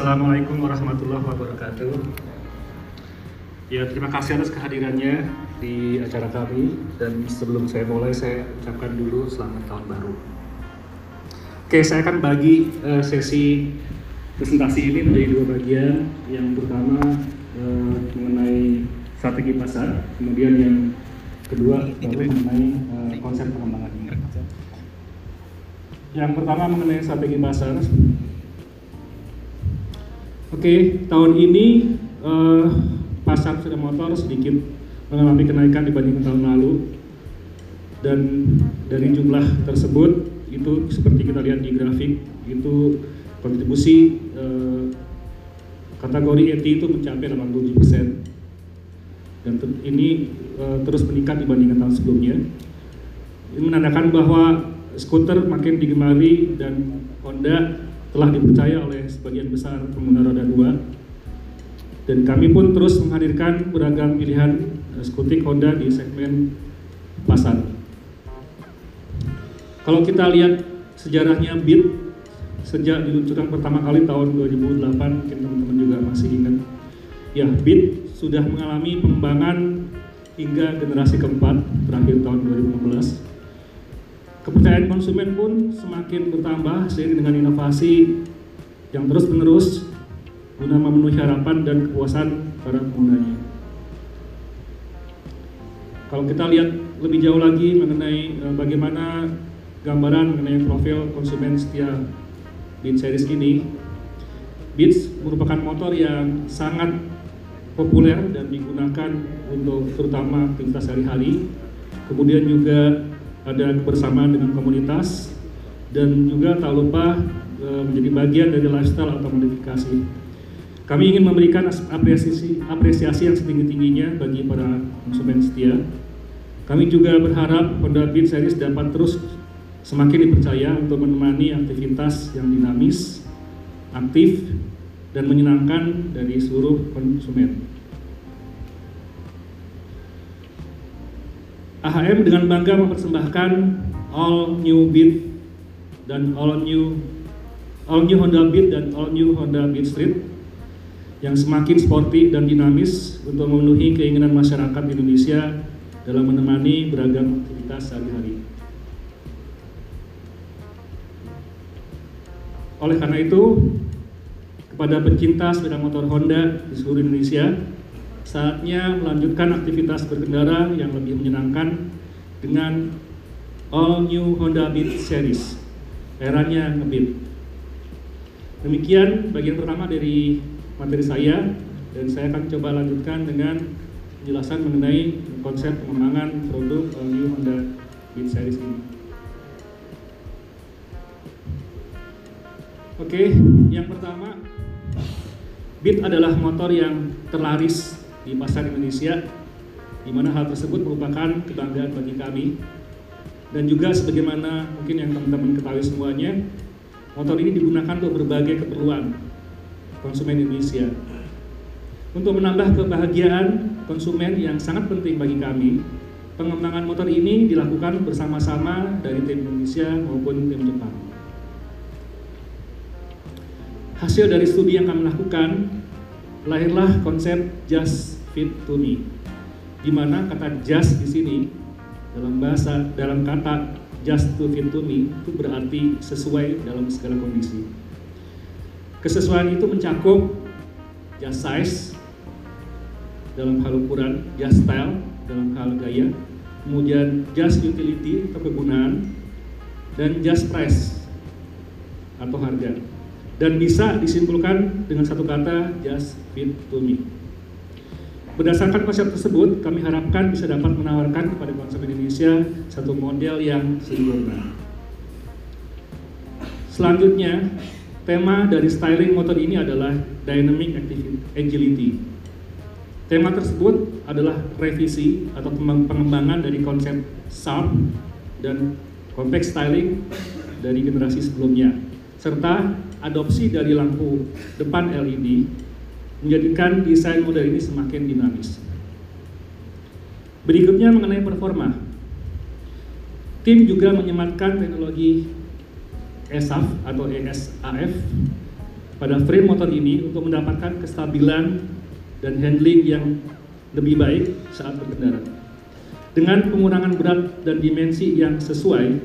Assalamualaikum warahmatullahi wabarakatuh. Ya, terima kasih atas kehadirannya di acara kami dan sebelum saya mulai saya ucapkan dulu selamat tahun baru. Oke, saya akan bagi uh, sesi presentasi ini menjadi dua bagian. Yang pertama uh, mengenai strategi pasar, kemudian yang kedua baru mengenai uh, konsep pengembangan. Yang pertama mengenai strategi pasar. Oke, tahun ini uh, pasar sepeda motor sedikit mengalami kenaikan dibandingkan tahun lalu dan dari jumlah tersebut itu seperti kita lihat di grafik itu kontribusi uh, kategori ET itu mencapai 87% dan ini uh, terus meningkat dibandingkan tahun sebelumnya. Ini menandakan bahwa skuter makin digemari dan Honda telah dipercaya oleh sebagian besar pengguna roda dua dan kami pun terus menghadirkan beragam pilihan uh, skutik Honda di segmen pasar. Kalau kita lihat sejarahnya Beat sejak diluncurkan pertama kali tahun 2008, mungkin teman-teman juga masih ingat. Ya, Beat sudah mengalami pengembangan hingga generasi keempat terakhir tahun 2015 Kepercayaan konsumen pun semakin bertambah seiring dengan inovasi yang terus-menerus guna memenuhi harapan dan kepuasan para penggunanya. Kalau kita lihat lebih jauh lagi mengenai uh, bagaimana gambaran mengenai profil konsumen setia Beat series ini, Beats merupakan motor yang sangat populer dan digunakan untuk terutama aktivitas sehari-hari. Kemudian juga ada kebersamaan dengan komunitas dan juga tak lupa e, menjadi bagian dari lifestyle atau modifikasi. Kami ingin memberikan apresiasi, apresiasi yang setinggi-tingginya bagi para konsumen setia. Kami juga berharap Honda Beat Series dapat terus semakin dipercaya untuk menemani aktivitas yang dinamis, aktif, dan menyenangkan dari seluruh konsumen. AHM dengan bangga mempersembahkan all new Beat dan all new all new Honda Beat dan all new Honda Beat Street yang semakin sporty dan dinamis untuk memenuhi keinginan masyarakat Indonesia dalam menemani beragam aktivitas sehari-hari. Oleh karena itu, kepada pencinta sepeda motor Honda di seluruh Indonesia, saatnya melanjutkan aktivitas berkendara yang lebih menyenangkan dengan all new Honda Beat series. Eranya ngebeat. Demikian bagian pertama dari materi saya dan saya akan coba lanjutkan dengan penjelasan mengenai konsep pengembangan produk all new Honda Beat series ini. Oke, yang pertama Beat adalah motor yang terlaris di pasar Indonesia, di mana hal tersebut merupakan kebanggaan bagi kami. Dan juga sebagaimana mungkin yang teman-teman ketahui semuanya, motor ini digunakan untuk berbagai keperluan konsumen Indonesia. Untuk menambah kebahagiaan konsumen yang sangat penting bagi kami, pengembangan motor ini dilakukan bersama-sama dari tim Indonesia maupun tim Jepang. Hasil dari studi yang kami lakukan lahirlah konsep just fit to me. Di mana kata just di sini dalam bahasa dalam kata just to fit to me itu berarti sesuai dalam segala kondisi. Kesesuaian itu mencakup just size dalam hal ukuran, just style dalam hal gaya, kemudian just utility atau kegunaan, dan just price atau harga dan bisa disimpulkan dengan satu kata just fit to me. Berdasarkan konsep tersebut, kami harapkan bisa dapat menawarkan kepada konsumen Indonesia satu model yang sempurna. Selanjutnya, tema dari styling motor ini adalah dynamic agility. Tema tersebut adalah revisi atau pengembangan dari konsep sharp dan compact styling dari generasi sebelumnya, serta adopsi dari lampu depan LED menjadikan desain model ini semakin dinamis. Berikutnya mengenai performa. Tim juga menyematkan teknologi ESAF atau ESAF pada frame motor ini untuk mendapatkan kestabilan dan handling yang lebih baik saat berkendara. Dengan pengurangan berat dan dimensi yang sesuai,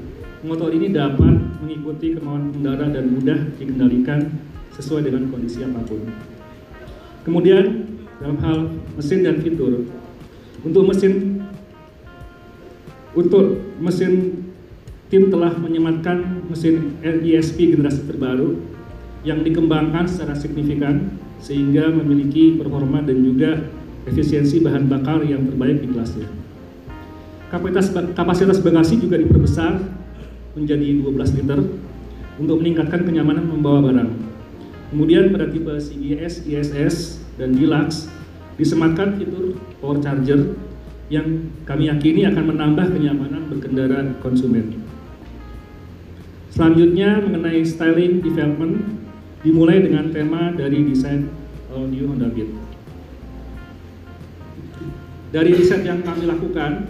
motor ini dapat mengikuti kemauan pengendara dan mudah dikendalikan sesuai dengan kondisi apa pun. Kemudian dalam hal mesin dan fitur, untuk mesin untuk mesin tim telah menyematkan mesin ESP generasi terbaru yang dikembangkan secara signifikan sehingga memiliki performa dan juga efisiensi bahan bakar yang terbaik di kelasnya. Kapasitas, kapasitas bagasi juga diperbesar menjadi 12 liter untuk meningkatkan kenyamanan membawa barang. Kemudian pada tipe CBS, ISS, dan Deluxe disematkan fitur power charger yang kami yakini akan menambah kenyamanan berkendara konsumen. Selanjutnya mengenai styling development dimulai dengan tema dari desain all new Honda Beat. Dari riset yang kami lakukan,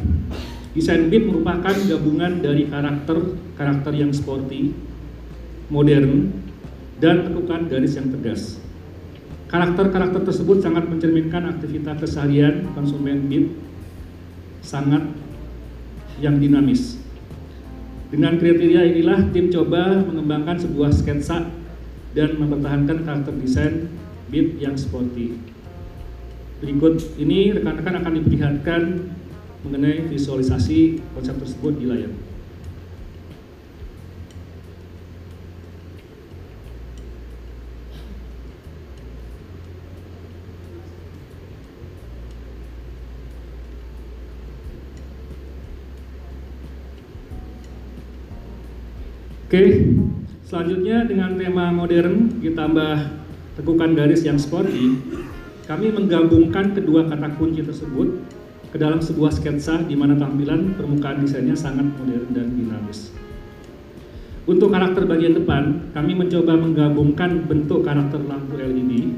desain Beat merupakan gabungan dari karakter-karakter yang sporty, modern, dan tekukan garis yang tegas. Karakter-karakter tersebut sangat mencerminkan aktivitas keseharian konsumen Beat sangat yang dinamis. Dengan kriteria inilah tim coba mengembangkan sebuah sketsa dan mempertahankan karakter desain Beat yang sporty. Berikut ini rekan-rekan akan diperlihatkan mengenai visualisasi konsep tersebut di layar. Oke, selanjutnya dengan tema modern ditambah tekukan garis yang sporty, kami menggabungkan kedua kata kunci tersebut ke dalam sebuah sketsa di mana tampilan permukaan desainnya sangat modern dan dinamis. Untuk karakter bagian depan, kami mencoba menggabungkan bentuk karakter lampu LED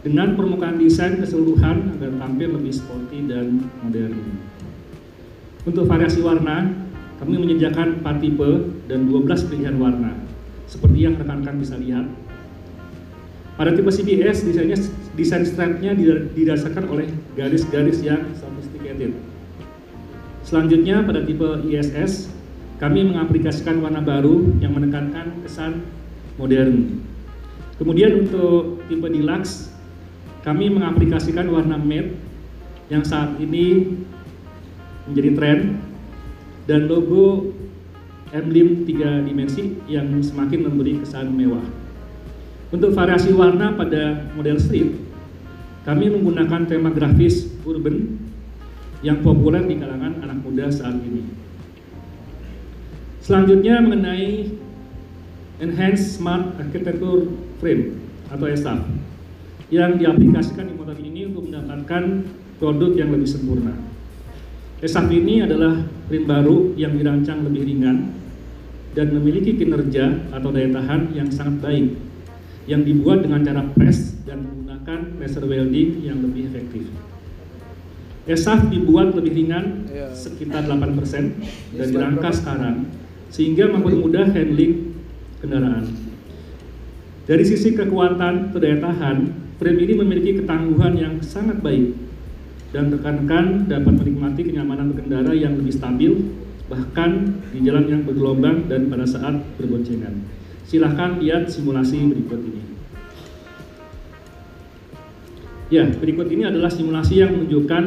dengan permukaan desain keseluruhan agar tampil lebih sporty dan modern. Untuk variasi warna, kami menyediakan 4 tipe dan 12 pilihan warna, seperti yang rekan-rekan bisa lihat. Pada tipe CBS, desainnya desain strapnya didasarkan oleh garis-garis yang sophisticated. Selanjutnya pada tipe ISS, kami mengaplikasikan warna baru yang menekankan kesan modern. Kemudian untuk tipe Deluxe, kami mengaplikasikan warna matte yang saat ini menjadi tren dan logo emblem tiga dimensi yang semakin memberi kesan mewah. Untuk variasi warna pada model street, kami menggunakan tema grafis urban yang populer di kalangan anak muda saat ini. Selanjutnya mengenai Enhanced Smart Architecture Frame atau ESAF yang diaplikasikan di motor ini untuk mendapatkan produk yang lebih sempurna. ESAF ini adalah rim baru yang dirancang lebih ringan dan memiliki kinerja atau daya tahan yang sangat baik yang dibuat dengan cara press dan menggunakan laser welding yang lebih efektif. ESAF dibuat lebih ringan iya. sekitar 8% dari rangka sekarang sehingga mempermudah handling kendaraan. Dari sisi kekuatan atau daya tahan, frame ini memiliki ketangguhan yang sangat baik dan rekan-rekan dapat menikmati kenyamanan berkendara yang lebih stabil bahkan di jalan yang bergelombang dan pada saat berboncengan. Silahkan lihat simulasi berikut ini. Ya, berikut ini adalah simulasi yang menunjukkan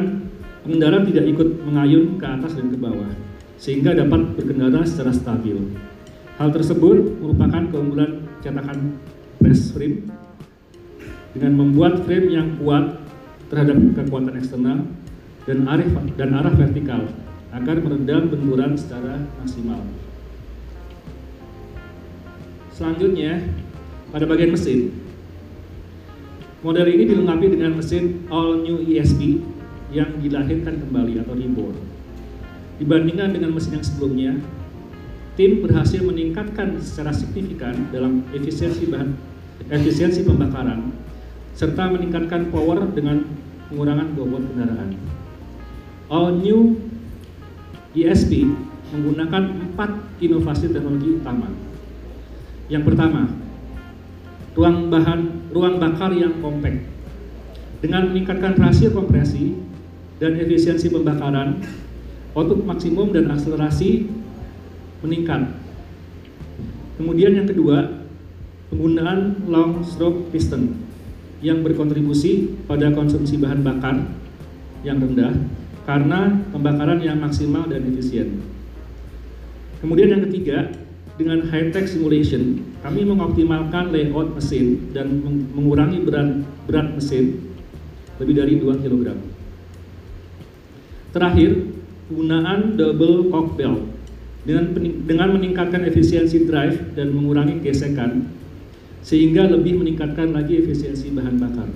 pengendara tidak ikut mengayun ke atas dan ke bawah, sehingga dapat berkendara secara stabil. Hal tersebut merupakan keunggulan cetakan press frame dengan membuat frame yang kuat terhadap kekuatan eksternal dan arah dan arah vertikal agar meredam benturan secara maksimal. Selanjutnya, pada bagian mesin, model ini dilengkapi dengan mesin all new ESP yang dilahirkan kembali atau reborn. Dibandingkan dengan mesin yang sebelumnya, tim berhasil meningkatkan secara signifikan dalam efisiensi bahan efisiensi pembakaran serta meningkatkan power dengan pengurangan bobot kendaraan. All new ESP menggunakan empat inovasi teknologi utama. Yang pertama, ruang bahan ruang bakar yang kompak. Dengan meningkatkan rasio kompresi dan efisiensi pembakaran, output maksimum dan akselerasi meningkat. Kemudian yang kedua, penggunaan long stroke piston yang berkontribusi pada konsumsi bahan bakar yang rendah karena pembakaran yang maksimal dan efisien. Kemudian yang ketiga, dengan high-tech simulation, kami mengoptimalkan layout mesin dan mengurangi berat, berat mesin lebih dari 2 kg. Terakhir, penggunaan double cock belt dengan, dengan meningkatkan efisiensi drive dan mengurangi gesekan sehingga lebih meningkatkan lagi efisiensi bahan bakar.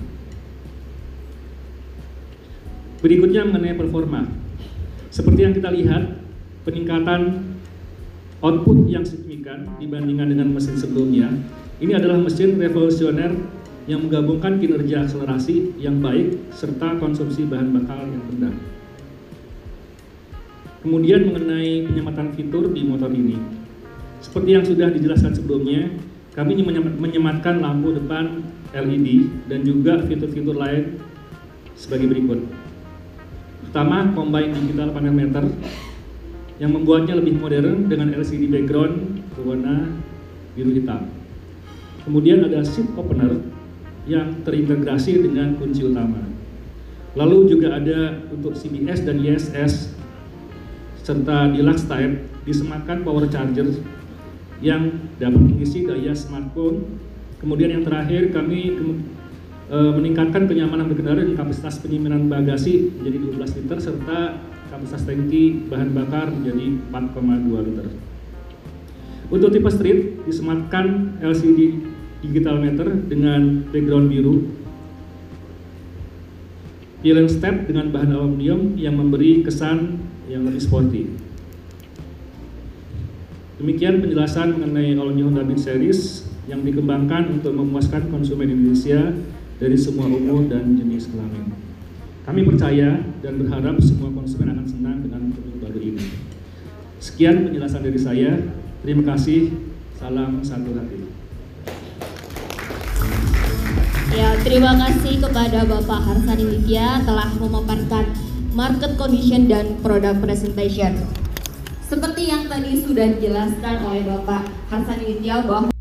Berikutnya mengenai performa. Seperti yang kita lihat, peningkatan output yang signifikan dibandingkan dengan mesin sebelumnya. Ini adalah mesin revolusioner yang menggabungkan kinerja akselerasi yang baik serta konsumsi bahan bakar yang rendah. Kemudian mengenai penyematan fitur di motor ini. Seperti yang sudah dijelaskan sebelumnya, kami menyematkan lampu depan LED dan juga fitur-fitur lain sebagai berikut. Pertama, combine digital panel meter yang membuatnya lebih modern dengan LCD background berwarna biru hitam. Kemudian ada seat opener yang terintegrasi dengan kunci utama. Lalu juga ada untuk CBS dan ISS serta deluxe type disematkan power charger yang dapat mengisi daya smartphone. Kemudian yang terakhir kami e, meningkatkan kenyamanan berkendara dengan kapasitas penyimpanan bagasi menjadi 12 liter serta kapasitas tangki bahan bakar menjadi 4,2 liter. Untuk tipe street disematkan LCD digital meter dengan background biru. Piring step dengan bahan aluminium yang memberi kesan yang lebih sporty. Demikian penjelasan mengenai All New Honda Beat Series yang dikembangkan untuk memuaskan konsumen Indonesia dari semua umur dan jenis kelamin. Kami percaya dan berharap semua konsumen akan senang dengan produk baru ini. Sekian penjelasan dari saya. Terima kasih. Salam satu hati. Ya, terima kasih kepada Bapak Harsani Widya telah memaparkan market condition dan product presentation. Seperti yang tadi sudah dijelaskan oleh Bapak Harsani Widya bahwa